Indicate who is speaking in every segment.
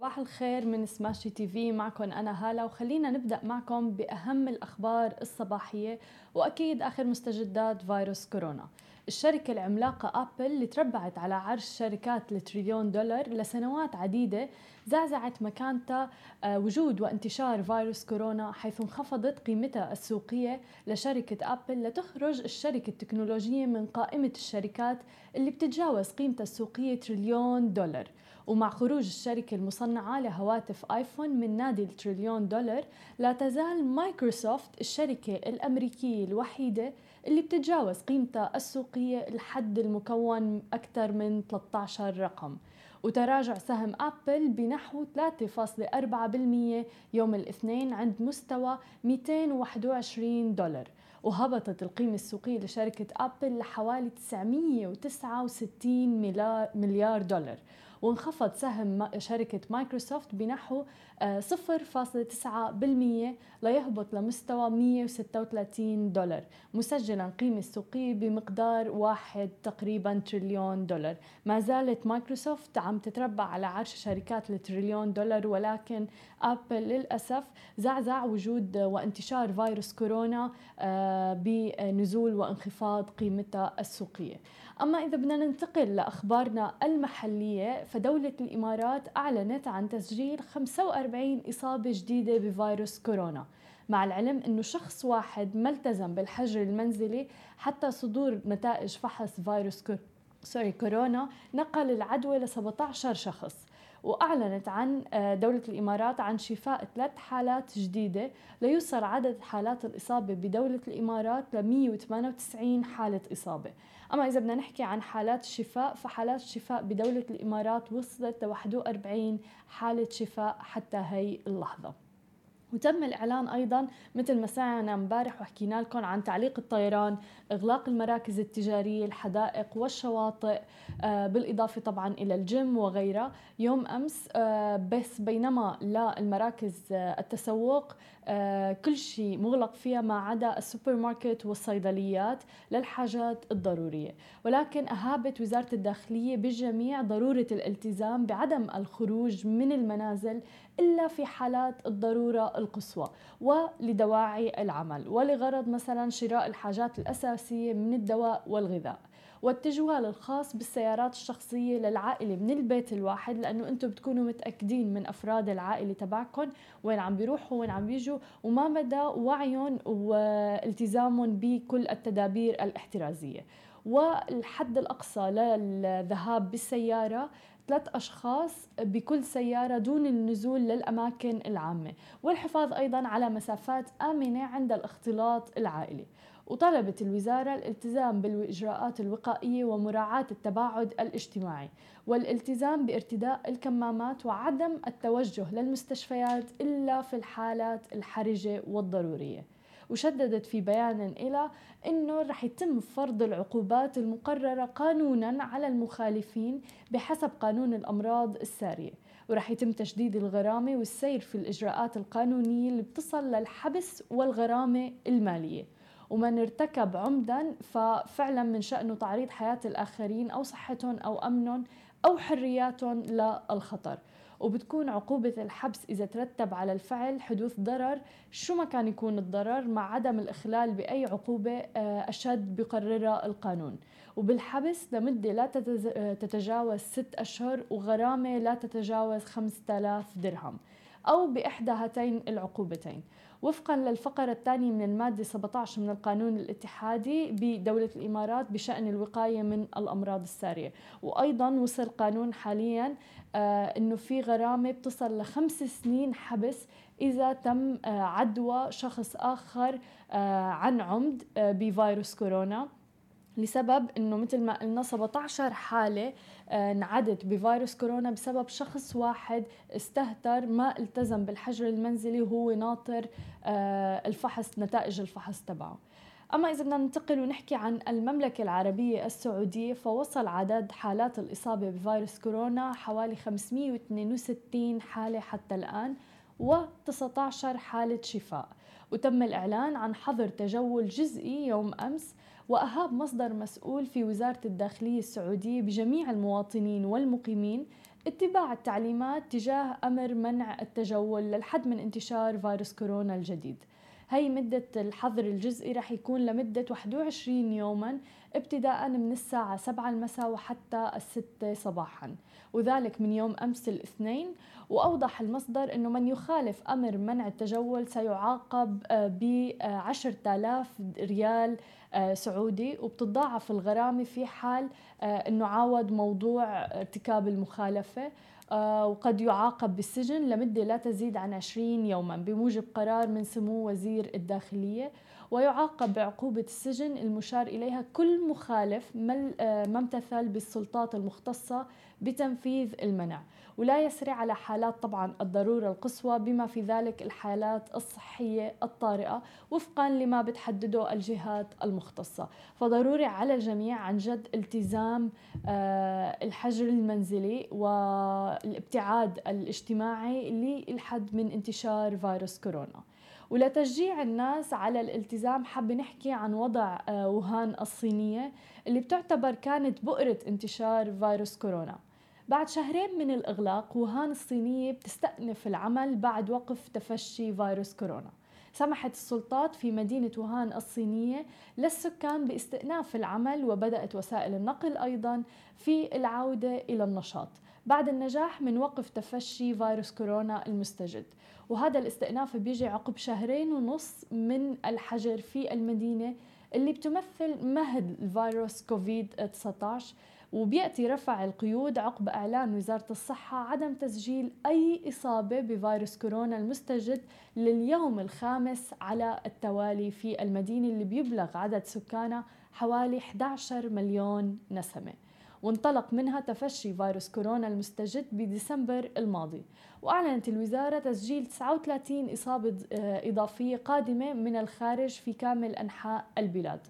Speaker 1: صباح الخير من سماشي TV معكم أنا هالة وخلينا نبدأ معكم بأهم الأخبار الصباحية وأكيد آخر مستجدات فيروس كورونا. الشركة العملاقة أبل اللي تربعت على عرش شركات التريليون دولار لسنوات عديدة زعزعت مكانتها آه، وجود وانتشار فيروس كورونا حيث انخفضت قيمتها السوقية لشركة أبل لتخرج الشركة التكنولوجية من قائمة الشركات اللي بتتجاوز قيمتها السوقية تريليون دولار. ومع خروج الشركة المصنعة لهواتف آيفون من نادي التريليون دولار لا تزال مايكروسوفت الشركة الأمريكية الوحيدة اللي بتتجاوز قيمتها السوقية الحد المكون أكثر من 13 رقم. وتراجع سهم أبل بنحو 3.4% يوم الاثنين عند مستوى 221 دولار. وهبطت القيمة السوقية لشركة أبل لحوالي 969 مليار دولار. وانخفض سهم شركة مايكروسوفت بنحو 0.9% آه، ليهبط لمستوى 136 دولار مسجلا قيمة السوقية بمقدار واحد تقريبا تريليون دولار. ما زالت مايكروسوفت عم تتربع على عرش شركات التريليون دولار ولكن أبل للأسف زعزع وجود وانتشار فيروس كورونا آه، بنزول وانخفاض قيمتها السوقية. أما إذا بدنا ننتقل لأخبارنا المحلية فدولة الإمارات أعلنت عن تسجيل 45 إصابة جديدة بفيروس كورونا مع العلم أنه شخص واحد ما التزم بالحجر المنزلي حتى صدور نتائج فحص فيروس كورونا كورونا نقل العدوى ل 17 شخص. وأعلنت عن آه، دولة الإمارات عن شفاء ثلاث حالات جديدة ليوصل عدد حالات الإصابة بدولة الإمارات ل 198 حالة إصابة. أما إذا بدنا نحكي عن حالات الشفاء فحالات الشفاء بدولة الإمارات وصلت ل 41 حالة شفاء حتى هي اللحظة. وتم الإعلان أيضا مثل ما سمعنا امبارح وحكينا لكم عن تعليق الطيران، إغلاق المراكز التجارية، الحدائق والشواطئ آه، بالإضافة طبعا إلى الجيم وغيرها، يوم أمس آه، بس بينما للمراكز آه، التسوق كل شيء مغلق فيها ما عدا السوبر ماركت والصيدليات للحاجات الضرورية، ولكن أهابت وزارة الداخلية بالجميع ضرورة الالتزام بعدم الخروج من المنازل إلا في حالات الضرورة القصوى ولدواعي العمل ولغرض مثلا شراء الحاجات الأساسية من الدواء والغذاء. والتجوال الخاص بالسيارات الشخصية للعائلة من البيت الواحد لأنه أنتم بتكونوا متأكدين من أفراد العائلة تبعكم وين عم بيروحوا وين عم بيجوا وما مدى وعيهم والتزامهم بكل التدابير الاحترازية. والحد الأقصى للذهاب بالسيارة ثلاث أشخاص بكل سيارة دون النزول للأماكن العامة والحفاظ أيضا على مسافات آمنة عند الاختلاط العائلي. وطلبت الوزارة الالتزام بالإجراءات الوقائية ومراعاة التباعد الاجتماعي والالتزام بارتداء الكمامات وعدم التوجه للمستشفيات إلا في الحالات الحرجة والضرورية. وشددت في بيان إلى أنه رح يتم فرض العقوبات المقررة قانونا على المخالفين بحسب قانون الأمراض السارية. ورح يتم تشديد الغرامة والسير في الإجراءات القانونية اللي بتصل للحبس والغرامة المالية. ومن ارتكب عمدا ففعلا من شأنه تعريض حياة الآخرين أو صحتهم أو أمنهم أو حرياتهم للخطر. وبتكون عقوبة الحبس إذا ترتب على الفعل حدوث ضرر شو ما كان يكون الضرر مع عدم الإخلال بأي عقوبة آه، أشد بقررها القانون. وبالحبس لمدة لا تتجاوز ست أشهر وغرامة لا تتجاوز 5000 درهم أو بإحدى هاتين العقوبتين. وفقا للفقرة الثانية من المادة 17 من القانون الاتحادي بدولة الإمارات بشأن الوقاية من الأمراض السارية. وأيضا وصل قانون حاليا آه أنه في غرامة بتصل لخمس سنين حبس إذا تم آه عدوى شخص آخر آه عن عمد بفيروس كورونا. لسبب إنه مثل ما قلنا 17 حالة آه، انعدت بفيروس كورونا بسبب شخص واحد استهتر ما التزم بالحجر المنزلي وهو ناطر آه، الفحص نتائج الفحص تبعه. أما إذا بدنا ننتقل ونحكي عن المملكة العربية السعودية فوصل عدد حالات الإصابة بفيروس كورونا حوالي 562 حالة حتى الآن و19 حالة شفاء. وتم الإعلان عن حظر تجول جزئي يوم أمس وأهاب مصدر مسؤول في وزارة الداخلية السعودية بجميع المواطنين والمقيمين اتباع التعليمات تجاه أمر منع التجول للحد من انتشار فيروس كورونا الجديد. هي مدة الحظر الجزئي رح يكون لمدة 21 يوما ابتداء من الساعة 7 المساء وحتى الستة صباحا. وذلك من يوم أمس الاثنين. وأوضح المصدر أنه من يخالف أمر منع التجول سيعاقب آه، ب 10000 ريال سعودي وبتضاعف الغرامة في حال آه، أنه عاود موضوع ارتكاب المخالفة آه، وقد يعاقب بالسجن لمدة لا تزيد عن 20 يوما بموجب قرار من سمو وزير الداخلية. ويعاقب بعقوبة السجن المشار إليها كل مخالف ما امتثل بالسلطات المختصة بتنفيذ المنع. ولا يسري على حالات طبعا الضرورة القصوى بما في ذلك الحالات الصحية الطارئة وفقا لما بتحدده الجهات المختصة. فضروري على الجميع عن جد التزام آه، الحجر المنزلي والابتعاد الاجتماعي للحد من انتشار فيروس كورونا. ولتشجيع الناس على الالتزام حاب نحكي عن وضع آه، ووهان الصينية اللي بتعتبر كانت بؤرة انتشار فيروس كورونا. بعد شهرين من الإغلاق ووهان الصينية بتستأنف العمل بعد وقف تفشي فيروس كورونا. سمحت السلطات في مدينة ووهان الصينية للسكان باستئناف العمل وبدأت وسائل النقل أيضا في العودة إلى النشاط. بعد النجاح من وقف تفشي فيروس كورونا المستجد. وهذا الاستئناف بيجي عقب شهرين ونص من الحجر في المدينة اللي بتمثل مهد الفيروس كوفيد 19 وبيأتي رفع القيود عقب إعلان وزارة الصحة عدم تسجيل أي إصابة بفيروس كورونا المستجد لليوم الخامس على التوالي في المدينة اللي بيبلغ عدد سكانها حوالي 11 مليون نسمة. وانطلق منها تفشي فيروس كورونا المستجد بديسمبر الماضي. وأعلنت الوزارة تسجيل 39 إصابة آه، إضافية قادمة من الخارج في كامل أنحاء البلاد.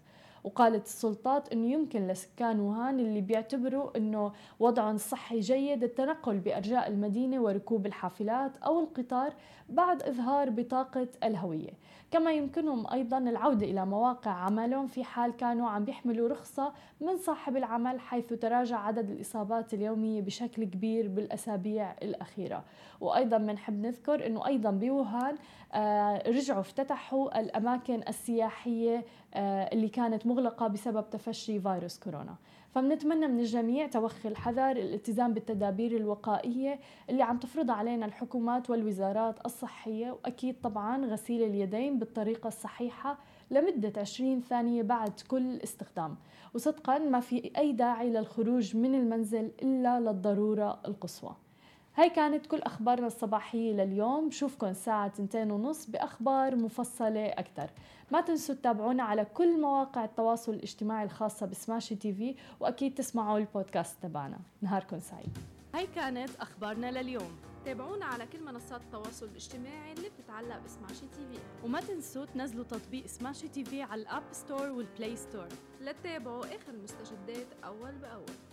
Speaker 1: وقالت السلطات إنه يمكن لسكان ووهان اللي بيعتبروا إنه وضعهم الصحي جيد التنقل بأرجاء المدينة وركوب الحافلات أو القطار بعد إظهار بطاقة الهوية. كما يمكنهم أيضا العودة إلى مواقع عملهم في حال كانوا عم بيحملوا رخصة من صاحب العمل حيث تراجع عدد الإصابات اليومية بشكل كبير بالأسابيع الأخيرة. وأيضا بنحب نذكر إنه أيضا بوهان آه، رجعوا افتتحوا الأماكن السياحية آه، اللي كانت مغلقة بسبب تفشي فيروس كورونا. فبنتمنى من الجميع توخي الحذر الالتزام بالتدابير الوقائية اللي عم تفرضها علينا الحكومات والوزارات الصحية وأكيد طبعا غسيل اليدين بالطريقة الصحيحة لمدة 20 ثانية بعد كل استخدام. وصدقا ما في أي داعي للخروج من المنزل إلا للضرورة القصوى. هاي كانت كل أخبارنا الصباحية لليوم. بشوفكم الساعة تنتين ونص بأخبار مفصلة أكثر ما تنسوا تتابعونا على كل مواقع التواصل الاجتماعي الخاصة بسماشي TV وأكيد تسمعوا البودكاست تبعنا. نهاركم سعيد.
Speaker 2: هاي كانت أخبارنا لليوم. تابعونا على كل منصات التواصل الاجتماعي اللي بتتعلق بسماشي TV.
Speaker 1: وما تنسوا تنزلوا تطبيق سماشي TV على ال App Store وال Play Store.
Speaker 2: لتتابعوا آخر المستجدات أول بأول.